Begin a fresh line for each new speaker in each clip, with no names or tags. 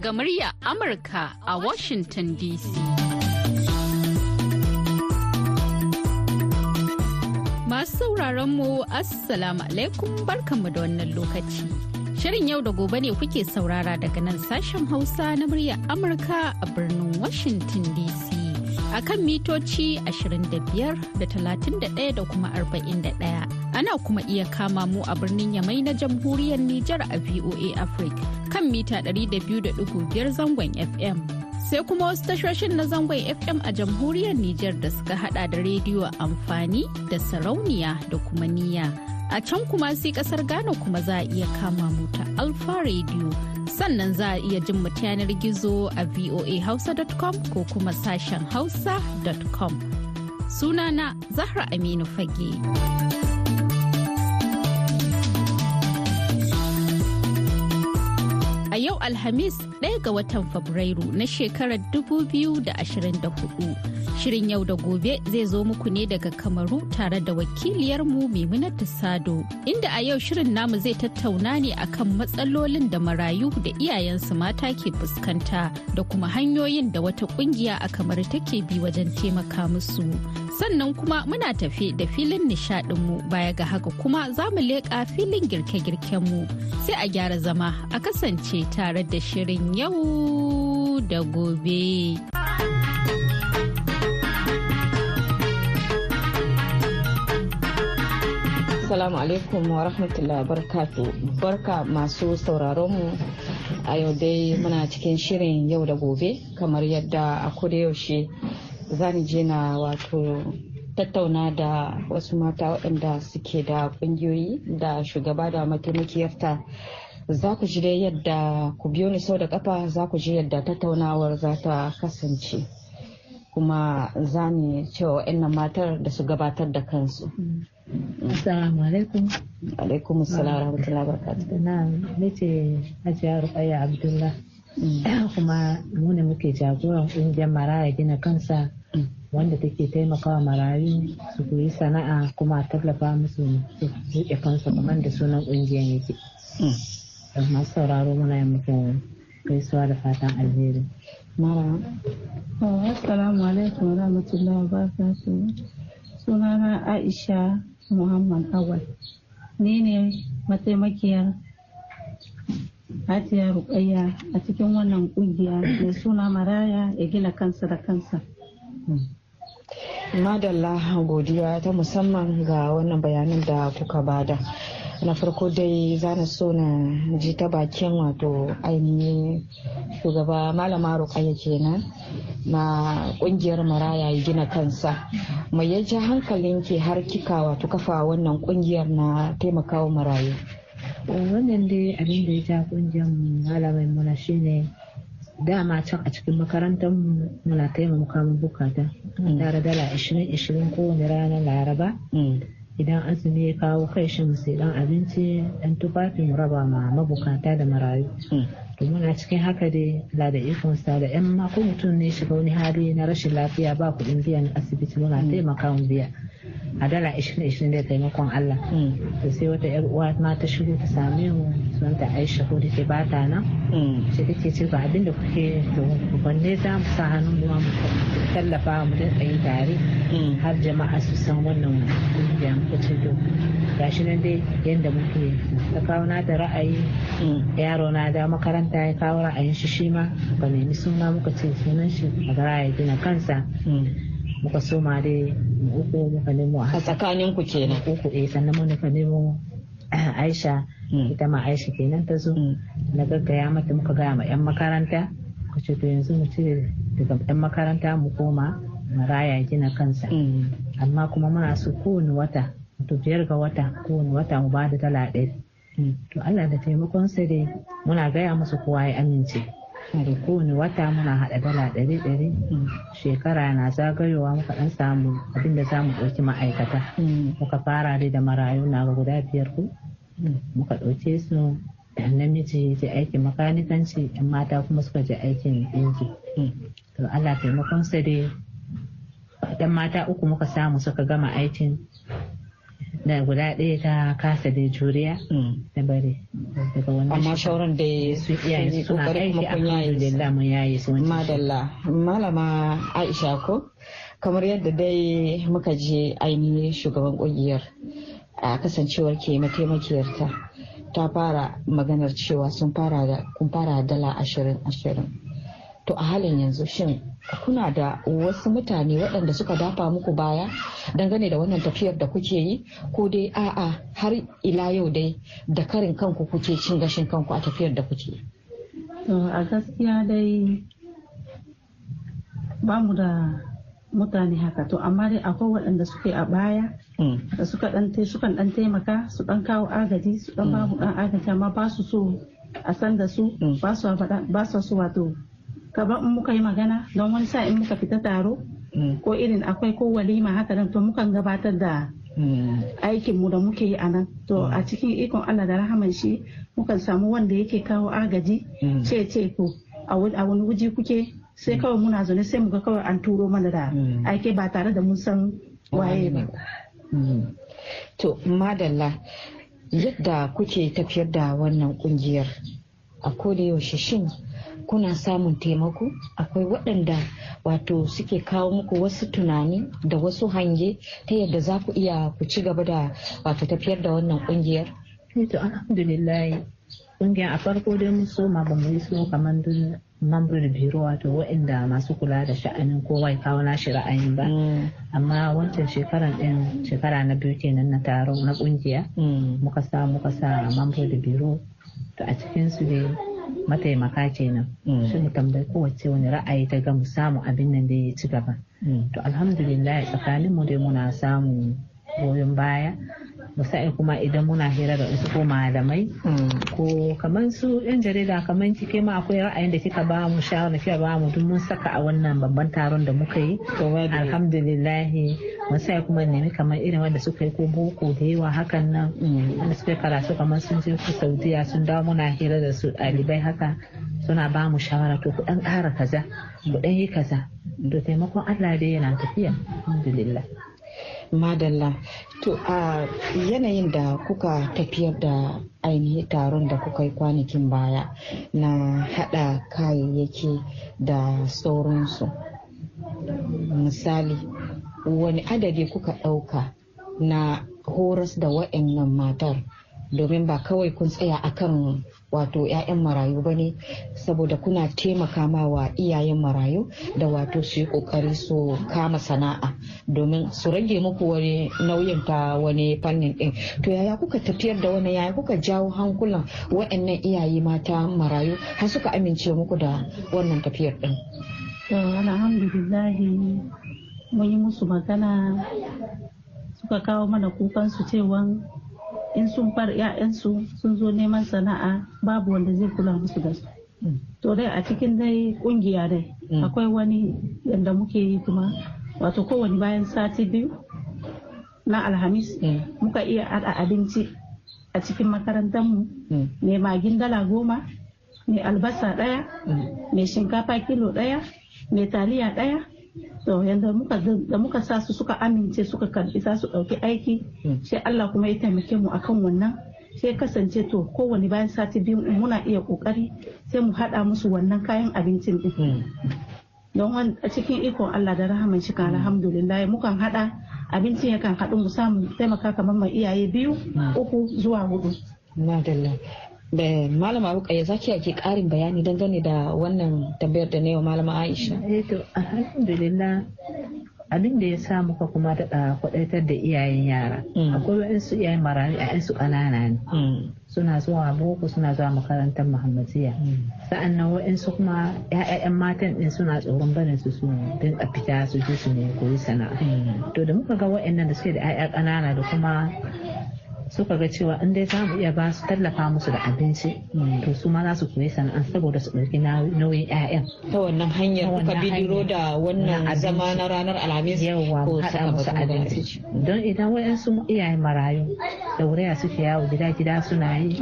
Daga murya Amurka a Washington DC. Masu sauraron mu Assalamu alaikum barkanmu da wannan lokaci. Shirin yau da gobe ne kuke saurara daga nan sashen Hausa na murya Amurka a birnin Washington DC. A kan mitoci 25 da 31 da kuma 41. Ana kuma iya kama mu a birnin Yamai na jamhuriyar Nijar a VOA Africa kan mita 200.5 zangon FM. Sai kuma wasu tashoshin na zangon FM a jamhuriyar Nijar da suka hada da rediyo amfani da sarauniya da kuma niyya. A can kuma sai ƙasar Ghana kuma za a iya kama mu ta Alfa Radio. Sannan za a iya jin mu yanar gizo a voahausa.com ko kuma sashen hausa.com. Sunana Zahra Aminu Fage. Alhamis ɗaya ga watan Fabrairu na shekarar 2024. Shirin yau da gobe zai zo muku ne daga Kamaru tare da wakiliyarmu Maimunatu Sado. Inda a yau shirin namu zai tattauna ne akan matsalolin da marayu da iyayensu mata ke fuskanta da kuma hanyoyin da wata ƙungiya a kamar take bi wajen taimaka musu. Sannan kuma muna tafe da filin nishadinmu baya ga haka kuma za mu leƙa filin girke-girkenmu. Sai a gyara zama a kasance tare da shirin yau da gobe.
Assalamu alaikum wa rahmatullahi barkatu barka masu sauraron mu a yau dai muna cikin shirin yau da gobe kamar yadda a yaushe zani je na wato tattauna da wasu mata waɗanda suke da ƙungiyoyi da shugaba da mataimakiyarta. Za ku ji dai yadda ku biyo ni sau da kafa za ku ji yadda tattaunawar za ta kasance. Kuma za ni cewa wa'annan matar da su gabatar da kansu.
Assalamu alaikum.
Alaikum assalam rahmatullahi barakatuh.
Na nace Hajiya Rukayya Abdullah. Kuma mu ne muke jagoran ƙungiyar maraya gina kansa wanda take taimakawa marayu su koyi sana'a kuma a tallafa musu su buɗe kansu kamar da sunan ƙungiyar yake. Masu sauraro muna yi muku gaisuwa da fatan alheri.
Mara.
Assalamu alaikum wa rahmatullahi wa barakatuh. Sunana Aisha Muhammad Awal. Ni ne mataimakiyar Hajiya Rukayya a cikin wannan ƙungiya mai suna Maraya ya gina kansa da kansa.
Madalla godiya ta musamman ga wannan bayanin da kuka ba da. Na farko dai za na so na ji ta bakin wato ainihin shugaba malama rukaya kenan na ƙungiyar maraya ya gina kansa. Mai ya ja hankalin ke har kika wato kafa wannan ƙungiyar na taimakawa marayu?
Wannan dai abin da ya ja ƙungiyar malamai muna shine dama can a cikin makarantar mu muna taimaka mu buƙata. Tare dala 20-20 kowane ranar laraba. Idan azumi ya kawo kai shi mu sai dan abinci dan tufafi mu raba ma mabukata da marayu. To muna cikin haka dai la da ikon sa da yan mako mutum ne shiga wani hali na rashin lafiya ba kuɗin biyan asibiti muna taimaka mu biya. A dala ishirin ishirin da taimakon Allah. To sai wata yar uwa ma ta shigo ta same mu sunanta Aisha ko take bata nan. Sai take ce ba abin da kuke to wanne za mu sa hannun mu mu tallafa mu dinga yin tare. Har jama'a su san wannan ƙungiya muka ce to gashi nan dai yadda muke ta kawo na da ra'ayi. Yaro na da makaranta ya kawo ra'ayin shi shi ma ba nemi suna muka ce sunan shi a gara ya gina kansa. Muka soma dai mu uku muka nemo
a tsakanin ku kenan.
Uku eh sannan mu muka nemo Aisha. Ita ma Aisha kenan ta zo. Na gaggaya mata muka gaya ma yan makaranta. Muka ce to yanzu mu cire daga yan makaranta mu koma maraya gina kansa. Amma kuma muna so kowane wata to biyar ga wata kowane wata mu ba da dala ɗari. To Allah da taimakon sa dai muna gaya musu kowa ya amince. Da kowane wata muna haɗa dala ɗari ɗari. Shekara na zagayowa muka ɗan samu abin da za mu ɗauki ma'aikata. Muka fara dai da marayu na ga guda biyar ku. Muka ɗauke su namiji je aikin makanikanci yan mata kuma suka je aikin ɗinki to Allah taimakon sa dai dan mata uku muka samu suka gama aikin. Da guda ɗaya ta kasa da juriya da bari daga wannan
amma shauran da
su iyayen suna
ƙoƙari
aiki
kuma kun yaye su.
alhamdulillah mun yaye su
madalla. Malama aisha ko? Kamar yadda dai muka je ainihin shugaban ƙungiyar a kasancewar ke mataimakiyarta ta fara maganar cewa sun fara da kun fara dala ashirin ashirin. To a halin yanzu shin kuna da wasu mutane waɗanda suka dafa muku baya dangane da wannan tafiyar da kuke yi ko dai a'a har ila yau dai da karin kanku kuke cin gashin kanku a tafiyar da kuke
a gaskiya dai ba mu da mutane haka to amma dai akwai waɗanda suke a baya
Mm.
da suka dan taimaka su dan kawo agaji su dan babu dan agaji amma ba su so a san da su
Mm.
ba su faɗa ba su so wato kamar in muka yi magana don wani sa in muka fita taro
Mm.
ko irin akwai ko walima haka nan to mukan gabatar da
Mm.
aikin mu da muke yi a nan to a cikin ikon Allah da rahaman shi mukan samu wanda yake kawo agaji
Mm.
ce ce ko a wani waje kuke sai kawai muna zaune sai muga kawai an turo mana da
Mm.
aike ba tare da mun san waye ba
Mm. To, madalla yadda kuke tafiyar da wannan ƙungiyar a koda yaushe shin kuna samun taimako? Akwai waɗanda wato suke kawo muku wasu tunani da wasu hange ta yadda za ku iya ku ci gaba da wato tafiyar da wannan ƙungiyar
Eh, to alhamdulillah. Kungiya a farko dai mun soma ba mu yi so kamar duk mambar biro wato waɗanda masu kula da sha'anin kowa ya kawo nashi ra'ayin ba. Amma wancan shekaran ɗin shekara na biyu kenan na taron na ƙungiya
Mm.
muka sa muka sa mambar da biro to a cikin su dai mataimaka kenan
Mm.
shi mu tambayi kowace wani ra'ayi ta ga mu samu abin nan da ya ci gaba
Mm.
to alhamdulillah tsakanin mu dai muna samun goyon baya musa'i kuma idan muna hira da wasu ko malamai ko kamar su yan jarida kamar kike ma akwai ra'ayin da kika ba mu shawara kika ba mu duk mun saka a wannan babban taron da muka yi. Alhamdulillah musa'i kuma nemi kamar irin wanda suka yi ko boko da yawa hakan nan.
Mm.
wanda suka karatu kamar sun je su saudiya sun dawo muna hira da su ɗalibai haka suna ba mu shawara to ku ɗan ƙara kaza ku ɗan yi kaza. To taimakon allah dai yana tafiya alhamdulillah.
Madalla. To a yanayin da kuka tafiyar da ainihin taron da kuka yi kwanakin baya na hada kayayyaki da sauransu. Misali, wani adadi kuka ɗauka na horas da wa'annan matar domin ba kawai kun tsaya akan wato 'ya'yan marayu ba ne saboda kuna taimaka ma wa iyayen marayu da wato su yi ƙoƙari su kama sana'a domin su rage muku wani nauyin ta wani fannin din to yaya kuka tafiyar da wani yaya kuka jawo hankulan wa'annan iyaye mata marayu har suka amince muku da wannan tafiyar din
alhamdulillahi musu magana suka kawo mana kukan su cewa in sun bar 'ya'yansu sun zo neman sana'a babu wanda zai kula musu da su to dai a cikin dai ƙungiya dai
Mm.
akwai wani yadda muke yi kuma wato kowane bayan sati biyu na alhamis
Mm.
muka iya haɗa abinci a cikin makarantarmu
Mm.
mai magin dala goma mai albasa ɗaya
Mm.
mai shinkafa kilo ɗaya mai taliya ɗaya to yadda muka da muka sa su suka amince suka karɓi za su ɗauki aiki
Mm.
sai Allah kuma ya taimake mu akan wannan sai kasance to kowane bayan sati biyu muna iya ƙoƙari sai mu haɗa musu wannan kayan abincin din
Mm.
don a cikin ikon Allah da rahaman shi kan alhamdulillah mukan haɗa abincin yakan haɗu mu samu taimaka kamar mai iyaye biyu uku zuwa huɗu
Madalla. Da malama Rukayya za ki yake ƙarin bayani dangane da wannan tambayar da na yau malama Aisha.
eh to alhamdulillah abin da ya sa muka kuma daɗa kwaɗaitar da iyayen yara
Mm.
akwai waɗansu iyayen marayu ƴaƴansu ƙanana ne
Mm.
suna zuwa boko suna zuwa makarantar muhammadiya sa'an nan waɗansu kuma ƴaƴan matan ɗin suna tsoron barin su su dinga fita su je su ne koyi sana'a
Mm.
to da muka ga waɗannan da suke da ƴaƴa ƙanana da kuma suka ga cewa in dai za mu iya ba su tallafa musu da abinci
Mm.
to su ma za su koyi sana'a saboda su ɗauki nauyin ƴaƴan.
Ta wannan hanyar kuka bidiro da wannan
Na
zama na ranar Alhamis ko
haɗa musu abinci. don idan waɗansu iyayen marayu da wuraya suke yawo gida gida suna yi.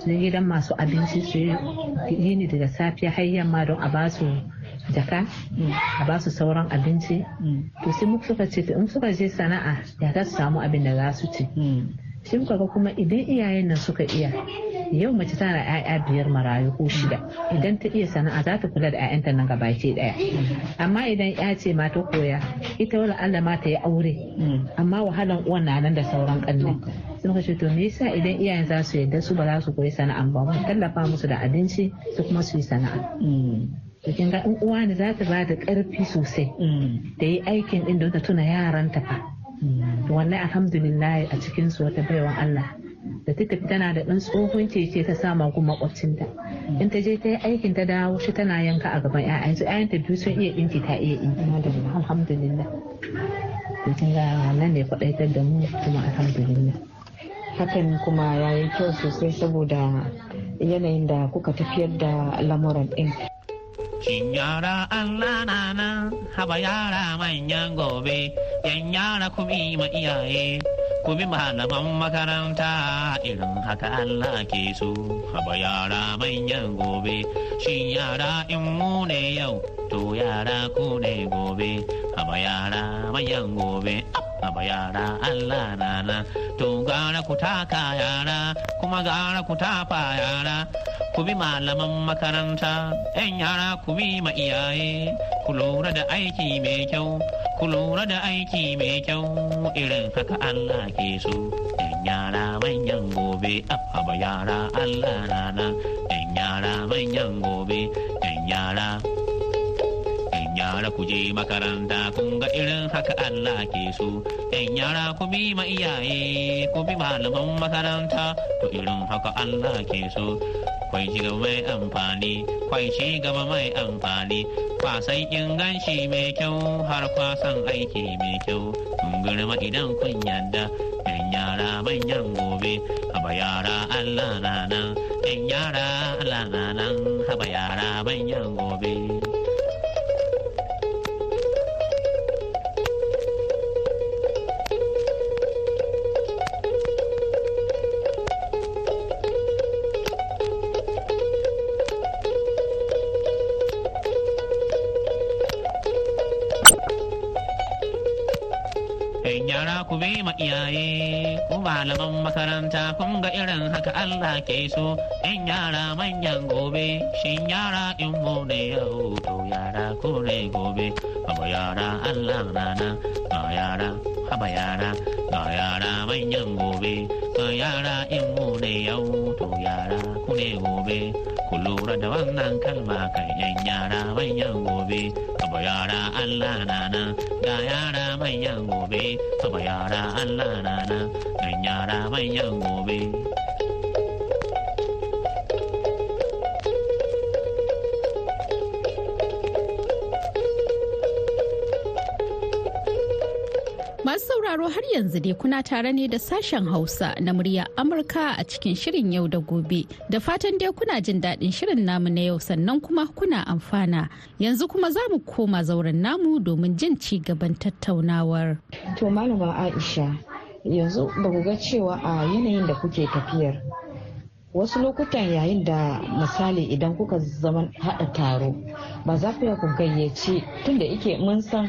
Su yi gidan masu abinci su yi ni daga safiya har yamma don a ba su jaka a ba su sauran abinci. To sai muka suka ce in suka je sana'a ya za su samu abin da za su ci? Sai muka ga kuma idan iyayen nan suka iya yau mace tana 'ya'ya biyar marayu ko shida. Idan ta iya sana'a za ta kula da 'ya'yanta nan gabaki ɗaya amma idan ya ce ma ta koya ita wala Allah ma ta yi aure. Amma wahalan uwan na nan da sauran kanne sun kashe to me yasa idan iyayen za su yadda su ba za su koyi sana'an ba? Mu tallafa musu da abinci su kuma su yi sana'a. Kin ga uwa ne za ta ba da ƙarfi sosai da yi aikin din don ta tuna yaran ta fa. Wallahi alhamdulillah a cikin su wata baiwan Allah. Da ta tana da ɗan tsohon keke ta sama gun makwabcinta in ta je ta yi aikin ta dawo shi tana yanka a gaban ƴaƴan su. Ƴaƴan ta biyu sun iya ɗinki ta iya ɗinki. Alhamdulillah. To ga wannan ne faɗaitar da mu kuma alhamdulillah.
Hakan kuma ya yi kyau sosai saboda yanayin da kuka tafiyar da lamuran ɗin.
Shin yara Allah nan haba yara manyan gobe, yan yara ku bi ma iyaye, ku bi malaman makaranta irin haka Allah ke so. Haba yara manyan gobe, shin yara in mu ne yau, to yara ku ne gobe. Haba yara manyan gobe, haba yara Allah to gara ku taka yara, kuma gara ku tafa yara. Ku bi malaman makaranta, ‘yan yara ku bi ma iyaye, ku lura da aiki mai kyau, ku lura da aiki mai kyau. Irin haka Allah ke so. ‘Yan yara manyan gobe, abba yara Allah rana, ‘yan yara manyan gobe, ‘yan yara. ‘Yan yara ku je makaranta, kun ga irin haka Allah ke so. ‘Yan yara ku bi ma iyaye, ku bi malaman makaranta, to irin haka Allah ke so. Kwai ci gaba mai amfani kwai ci gaba mai amfani. Kwasan inganci mai kyau har kwasan aiki mai kyau. Kun girma idan kun yadda yan yara manyan gobe. Haba yara allah na nan. Yan yara allah na nan. Haba yara manyan gobe. Ku bi ma iyaye ku malaman makaranta kun ga irin haka Allah ke so. In yara manyan gobe shin yara in mu ne yau to yara ku ne gobe. Haba yara Allah rana ga yara haba yara ga yara manyan gobe. Ga yara in mu ne yau to yara ku ne gobe. Ku lura da wannan kalma kan yan yara manyan gobe. Haba yara Allah nana ga yara manyan gobe haba yara Allah nana yan yara manyan gobe
sauraro har yanzu dai kuna tare ne da sashen Hausa na murya Amurka a cikin shirin yau da gobe. Da fatan dai kuna jin daɗin shirin namu na yau sannan kuma kuna amfana. Yanzu kuma za mu koma zauren namu domin jin ci gaban tattaunawar.
To malama Aisha yanzu ba ku ga cewa a yanayin da kuke tafiyar wasu lokutan yayin da misali idan kuka zama haɗa taro ba za ku ku gayyaci tunda ike mun san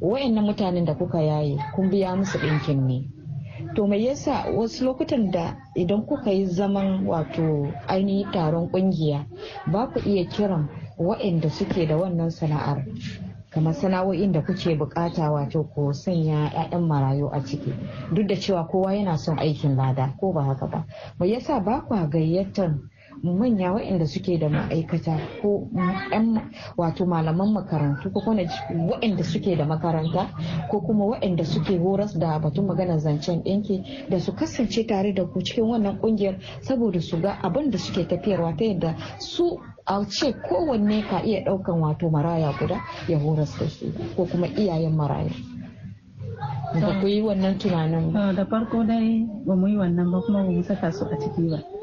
wayannan mutanen da kuka yaye kun biya musu ɗinkin ne. To mai yasa wasu lokutan da idan kuka yi zaman wato ainihin taron ƙungiya ba ku iya kiran wayanda suke da wannan sana'ar? Kamar sana'o'in da kuke buƙata wato ko sanya 'ya'yan marayu a ciki. Duk da cewa kowa yana son aikin lada ko ba haka ba. Mai yasa ba kwa gayyatar manya waɗanda suke da ma'aikata ko wato malaman makarantu ko kuma waɗanda suke da makaranta ko kuma waɗanda suke horas da batun maganar zancen ɗinki da su kasance tare da ku cikin wannan ƙungiyar saboda su ga abin da suke tafiyarwa ta yadda su a ce kowanne ka iya ɗaukan wato maraya guda ya horas da su ko kuma iyayen maraya. Ba ku yi wannan tunanin ba.
Da farko dai ba mu yi wannan ba kuma ba mu saka su a ciki ba.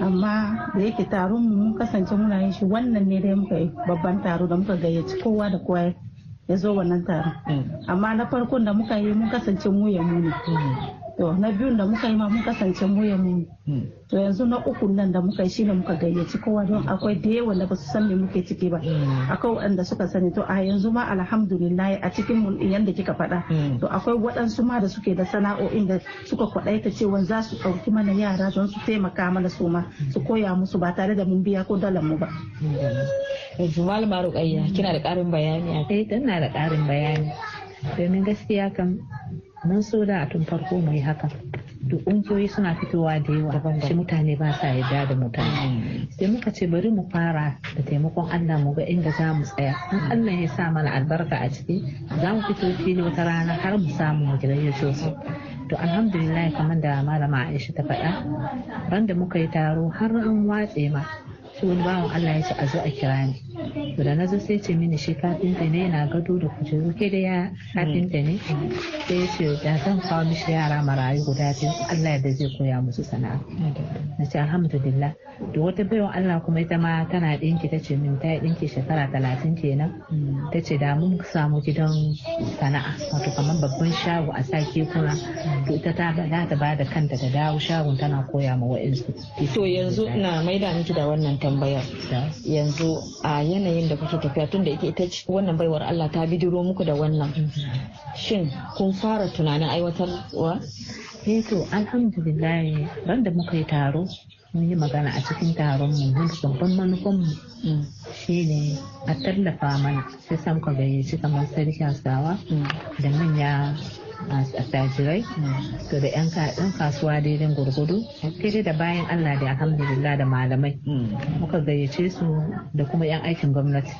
Amma da yake taron mu mun kasance muna yin shi wannan ne dai muka yi babban taro da muka gayyaci kowa da kowa ya zo wannan taron. Amma na farkon da muka yi mun kasance mu ya mu ne to na biyun da muka yi ma mun kasance mu ya mu. To yanzu na uku nan da muka yi shine muka gayyaci kowa don akwai da yawa da ba su san me muke ciki ba. Akwai waɗanda suka sani. To a yanzu ma alhamdulillah a cikin mu yanda kika faɗa. To akwai waɗansu ma da suke da sana'o'in da suka kwaɗaita cewa za su ɗauki mana yara don su taimaka mana su ma su koya musu ba tare da mun biya ko dalar mu ba.
Yanzu malama rukayya kina da ƙarin bayani a
eh tana da ƙarin bayani. Domin gaskiya kan mun so da a tun farko mu yi haka. Duk ƙungiyoyi suna fitowa da yawa shi mutane ba sa yarda da mutane. Sai muka ce bari mu fara da taimakon Allah mu ga inda za mu tsaya. In Allah ya sa mana albarka a ciki za mu fito fili wata rana har mu samu mu gayyato su. To alhamdulillah kamar da malama Aisha ta faɗa ran da muka yi taro har an watse ma sai wani bawan Allah ya ce a zo a kira ni. To da na zo sai ce mini shi kafinta ne yana gado da kujeru. Ke da ya kafinta ne? Sai ce da zan kawo mishi yara marayu guda biyu. Allah da zai koya musu sana'a. Na ce alhamdulillah. Da wata baiwa Allah kuma ita ma tana ɗinki ta ce min ta yi ɗinki shekara talatin kenan. Ta ce da mun samu gidan sana'a wato kamar babban shago a sa kekuna to ita ta za ta ba da kanta ta dawo shagon tana koya ma wa'insu.
To yanzu na maida miki da wannan tambayar yanzu a yanayin da kuke tafiya tun da ita wannan baiwar Allah ta bidiro muku da wannan. Shin kun fara tunanin aiwatarwa?
Eh to alhamdulillah ran da muka yi taro mun yi magana a cikin taron mu mun babban manufan mu shine a tallafa mana. Sai sa muka gayyaci kamar sarki Hausawa da manya attajirai to da yan kasuwa daidai gurgudu kai da bayan Allah da alhamdulillah da malamai. Muka gayyace su da kuma yan aikin gwamnati.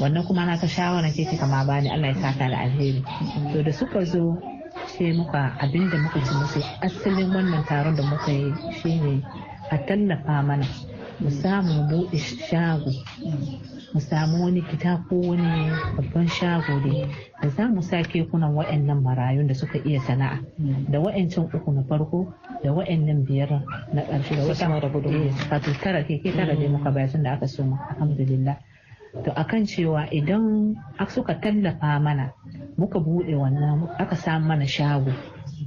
Wannan kuma na ta shawara ke kama bani Allah ya saka da alheri. To da suka zo sai muka abin da muka ci musu asalin wannan taron da muka yi shine a tallafa mana mu samu buɗe shago. Mu samu wani gida ko wani babban shago ne da za mu sa kekunan wa'annan marayun da suka iya sana'a. Da wa'ancan uku na farko da wa'annan biyar na ƙarshe da wata
da gudu
wato tara keke tara dai muka bayar tun da aka soma alhamdulillah. To akan cewa idan suka tallafa mana muka buɗe wannan aka samu mana shago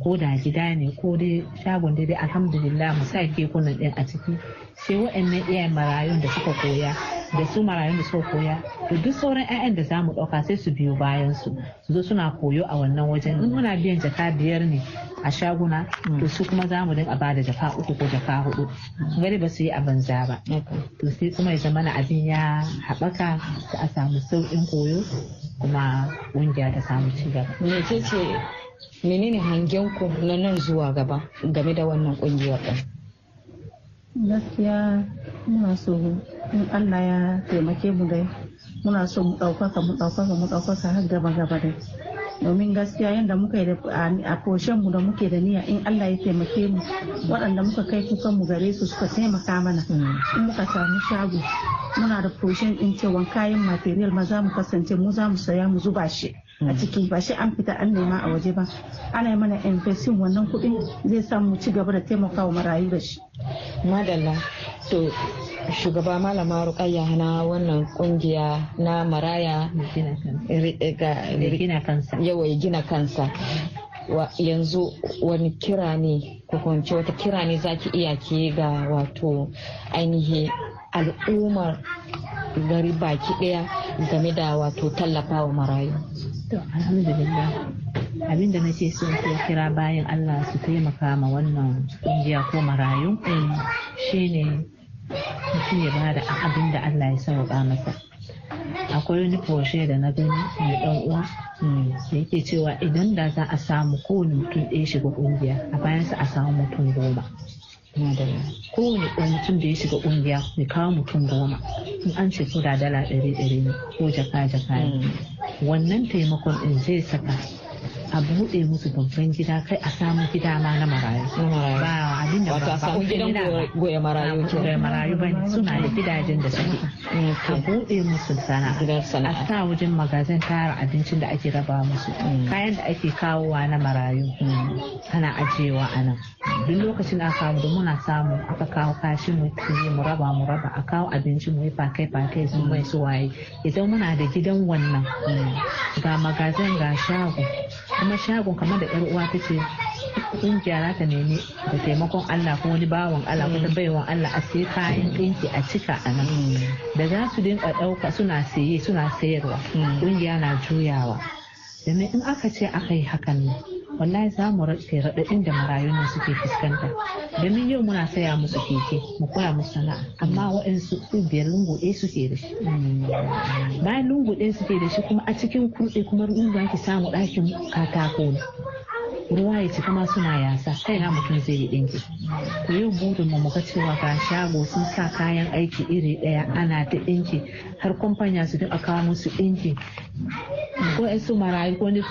ko da gida ne ko dai shagon dai alhamdulillah mu sa kekunan ɗin a ciki. Sai waɗannan iyayen marayun da suka koya da su marayun da suka koya to duk sauran 'ya'yan da za mu ɗauka sai su biyo bayan su su zo suna koyo a wannan wajen in muna biyan jaka biyar ne a shaguna to su kuma za mu dinga ba da jaka uku ko jaka huɗu gari ba su yi a banza ba to sai kuma ya zama na abin ya haɓaka da a samu sauƙin koyo kuma ƙungiya ta samu ci gaba.
menene hangen ku na nan zuwa gaba game da wannan ƙungiyar ɗin?
Gaskiya muna so in allah ya taimake mu dai. Muna so mu ɗaukaka mu ɗaukaka mu ɗaukaka har gaba gaba dai. Domin gaskiya yadda muka yi a koshen mu da muke da niyya in Allah ya taimake mu waɗanda muka kai kukan mu gare su suka taimaka mana. In muka samu shago muna da koshen din cewa kayan material ma za mu kasance mu za mu saya mu zuba shi. A ciki ba shi an fita an nema a waje ba. Ana yi mana investing wannan kuɗin zai sa mu ci gaba da taimakawa marayu da shi.
Madalla. To shugaba malama rukayya na wannan ƙungiya na maraya yawa ya gina kansa. Yanzu wani kira ne ko kwanci wata kira ne zaki iya ke ga wato ainihi al'ummar gari baki ɗaya game da wato tallafawa marayu.
To alhamdulillah. Abinda na ce ke kira bayan allah su taimaka ma wannan ƙungiya ko marayu shine mutum ya ba da abin da Allah ya sauka masa. Akwai wani foshe da na gani mai dan uwa da yake cewa idan da za a samu kowane mutum ɗaya shiga ƙungiya a bayansa a samu mutum goma. Kowane ɗan mutum da ya shiga ƙungiya ya kawo mutum goma. In an ce da dala ɗari ɗari ne ko jaka jaka ne. Wannan taimakon ɗin zai saka a buɗe musu babban gida kai a samu gida ma na marayu. Ba abin da
ba samu gidan goya marayu ke
goya marayu ba suna da gidajen da suke. A buɗe musu sana'a. A sa wajen magazin tara abincin da ake raba musu. Kayan da ake kawowa na marayu. Ana ajiyewa a nan. Duk lokacin da aka kawo muna samu aka kawo kashi mu mu raba mu raba. A kawo abinci mu yi fakai fakai su mai su waye. Idan muna da gidan wannan ga magazin ga shago kuma shagon kamar da yar uwa ta ce ƙungiya za ta nemi da taimakon Allah ko wani bawan Allah ko ta baiwan Allah a sai kayan ɗinki a cika a nan. Da za su dinga ɗauka suna saye suna sayarwa. Kungiya na juyawa. Domin in aka ce aka yi hakan ne wallahi za mu rage raɗaɗin da marayun nan suke fuskanta. Domin yau muna saya musu keke mu koya musu sana'a. Amma waɗansu su biyar lungu ɗaya suke da shi. Bayan lungu ɗaya suke da shi kuma a cikin kurɗe kuma lungu ki samu ɗakin katako ruwa ya cika ma suna yasa. Kai na mutum zai yi ɗinki to yau burin mu muga cewa ga shago sun sa kayan aiki iri ɗaya ana ta ɗinki har kwamfanya su a kawo musu ɗinki ko su marayu ko wani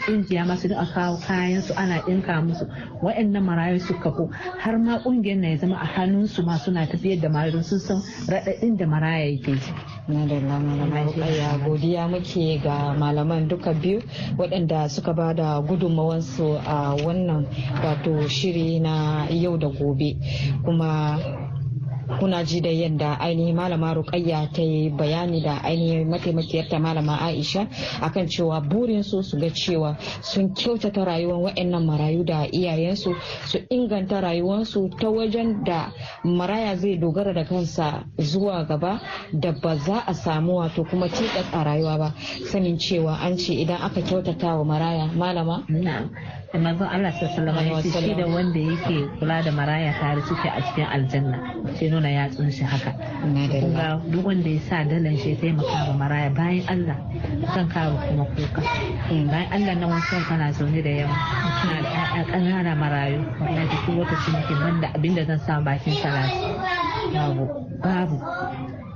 ƙungiya masu a kawo kayan su ana ɗinka musu. Wa'annan marayu su kafo har ma ƙungiyar na ya zama a hannun su ma suna tafiyar da marayu sun san raɗaɗin da maraya yake ji.
Madalla malaman kaya godiya muke ga malaman duka biyu waɗanda suka ba da gudunmawansu a wannan wato shiri na yau da gobe. Kuma kuna ji da yadda ainihin malama rukayya ta yi bayani da ainihin mataimakiyar ta malama aisha akan cewa burin su su ga cewa sun kyautata rayuwar waɗannan marayu da iyayensu su inganta rayuwarsu ta wajen da maraya zai dogara da kansa zuwa gaba da ba za a samu wato kuma cikas a rayuwa ba. Sanin cewa an ce idan aka kyautata wa maraya malama?
Manzon Allah sallallahu alaihi wasallam shi da wanda yake kula da maraya tare suke a cikin aljanna. Sai nuna ya tsunshi haka. Kuma duk wanda ya sa dalan shi sai maka maraya bayan Allah kan kawo kuma kuka. Bayan Allah nan wasu kana zaune da yawa kana da ƴaƴa ƙanana marayu. Wallahi duk wata ciniki banda abin da zan sa bakin salati babu babu.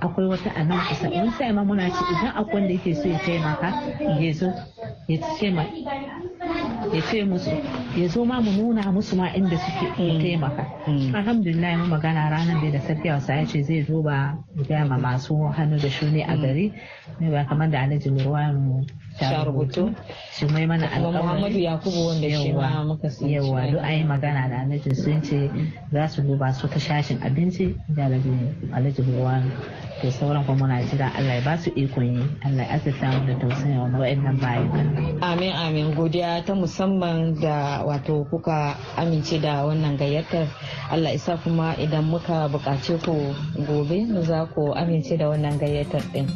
Akwai wata a nan kusa. In sai ma muna ci idan akwai wanda yake so ya taimaka ya zo ya ce ma ya ce musu ya zo ma mu nuna musu ma inda suke taimaka. Alhamdulillah mu magana ranar da da sarki wasa ya ce zai zo ba gaya ma masu hannu da shuni a gari. Ne ba kamar da alhaji murwanu
sha rubutu
mai mana
kuma muhammadu yakubu wanda shi ma muka
yawa duk ayi magana da alhaji sun ce za su duba su ta shashin abinci da alhaji murwanu da sauran kuma muna jira Allah ya ba su ikon yi. Allah ya asirta mu da tausayin wani wa'annan bayan
amin amin. Godiya ta musamman da wato kuka amince da wannan gayyatar. Allah isa kuma idan muka buƙace ku gobe za ku amince da wannan gayyatar din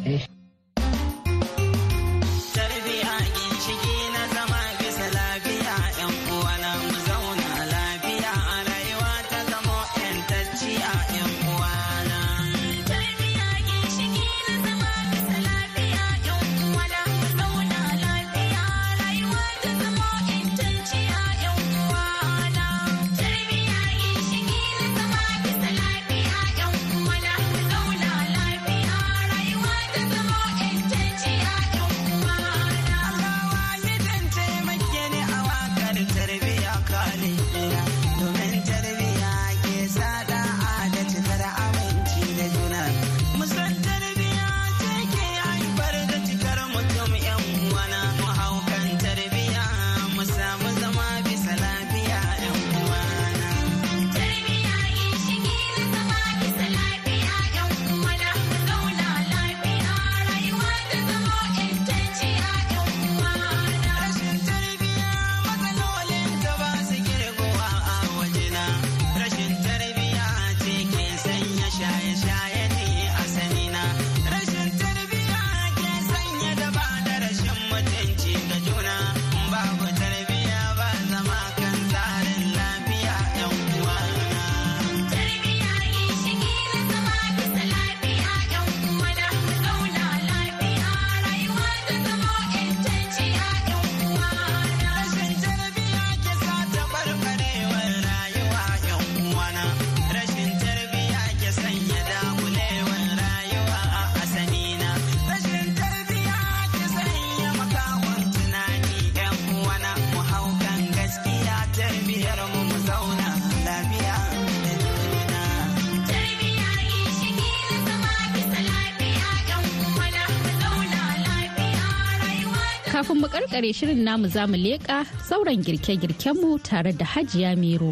kafin mu karkare shirin namu za mu leƙa sauran girke-girkenmu tare da hajiya mero.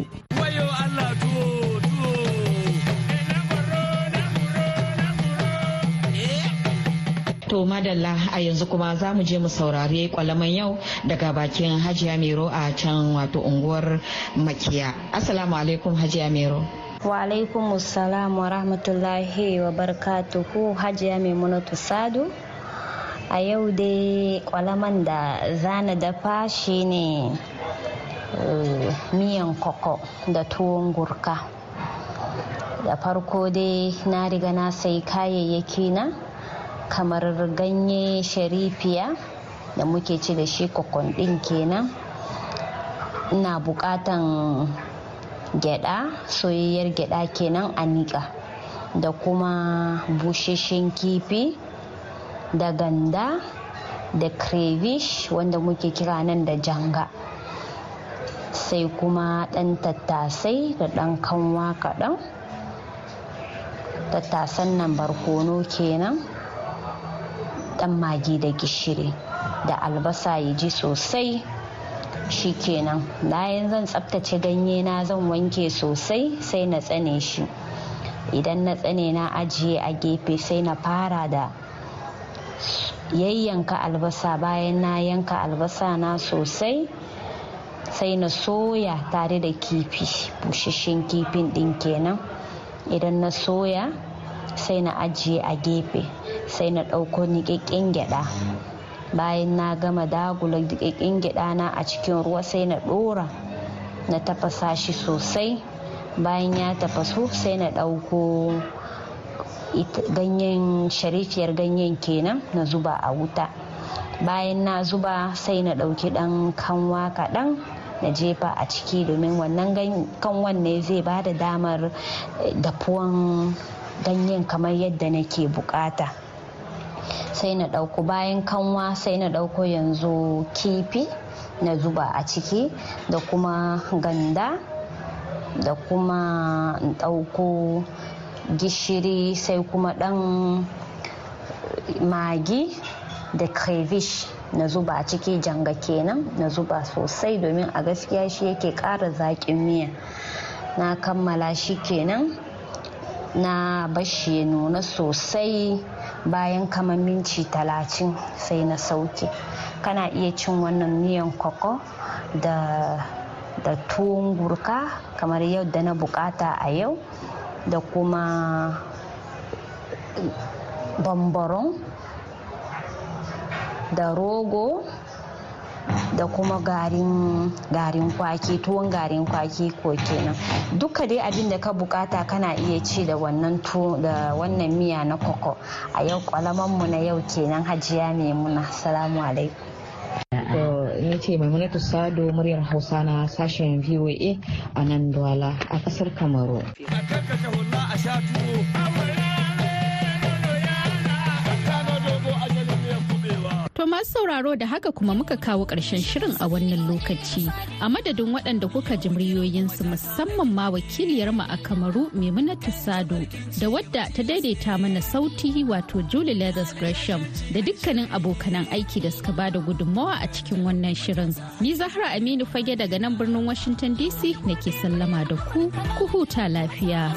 To madalla a yanzu kuma za mu je mu saurari kwalaman yau daga bakin Hajiya Mero a can wato unguwar Makiya. Assalamu alaikum Hajiya Mero.
Wa alaikum wa rahmatullahi wa barakatuhu Hajiya Maimunatu Sadu. A yau dai kwalaman da zana dafa shi ne miyan koko da tuwon gurka. Da farko dai na riga na sai kayayyaki na kamar ganye sharifiya da muke ci da shi kokon ɗin kenan. Ina bukatan gyada soyayyar gyada kenan a niƙa da kuma busheshen kifi da ganda da crayfish wanda muke kira nan da janga. Sai kuma ɗan tattasai da ɗan kanwa kaɗan. Tattasan nan barkono kenan. Ɗan magi da gishiri da albasa ya ji sosai. Shi kenan. Bayan zan tsaftace ganye na zan wanke sosai sai na tsane shi. Idan na tsane na ajiye a gefe sai na fara da yayyanka albasa. Bayan na yanka albasa na sosai sai na soya tare da kifi. Bushashen kifin din kenan. Idan na soya sai na ajiye a gefe sai na ɗauko niƙaƙƙen gyaɗa. Bayan na gama dagula niƙaƙƙen gyaɗa na a cikin ruwa sai na ɗora na tafasa shi sosai. Bayan ya tafasu sai na ɗauko ganyen sharifiyar ganyen kenan na zuba a wuta. Bayan na zuba sai na ɗauki ɗan kanwa kaɗan na jefa a ciki domin wannan kanwan ne zai ba da damar dafuwan ganyen kamar yadda nake buƙata sai na ɗauko bayan kanwa sai na ɗauko yanzu kifi na zuba a ciki da kuma ganda da kuma ɗauko gishiri sai kuma ɗan magi da crayfish na zuba a ciki janga kenan na zuba sosai domin a gaskiya shi yake ƙara zaƙin miya. Na kammala shi kenan na bashi ya nuna sosai bayan kamar minci talatin sai na sauke. Kana iya cin wannan miyan koko da da tuwon gurka kamar yadda na buƙata a yau. Da kuma bambaron da rogo da kuma garin kwaki tuwon garin kwaki ko kenan. Duka dai abin da ka buƙata kana iya ci da wannan da wannan miya na koko. A yau kwalamanmu na yau kenan hajiya maimuna. Salamu alaikum.
Ni ce maimunatu sado muryar hausa na sashen voa a nan duwala a ƙasar kamaru.
Masu sauraro da haka kuma muka kawo ƙarshen shirin a wannan lokaci a madadin waɗanda kuka ji muryoyinsu musamman ma wakiliyar mu a Kamaru Maimunatu Sado da wadda ta daidaita mana sauti wato Julie Leathers Gresham da dukkanin abokanan aiki da suka ba da gudunmawa a cikin wannan shirin. Ni Zahra Aminu Fage daga nan birnin Washington DC nake sallama da ku ku huta lafiya.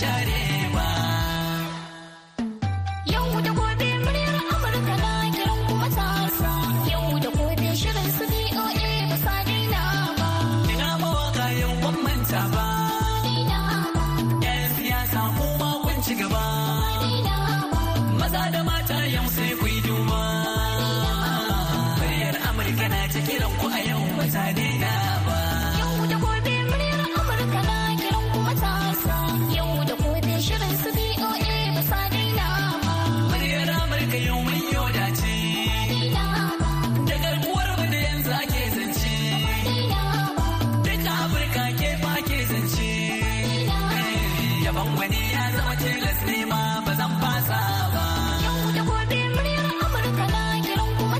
çare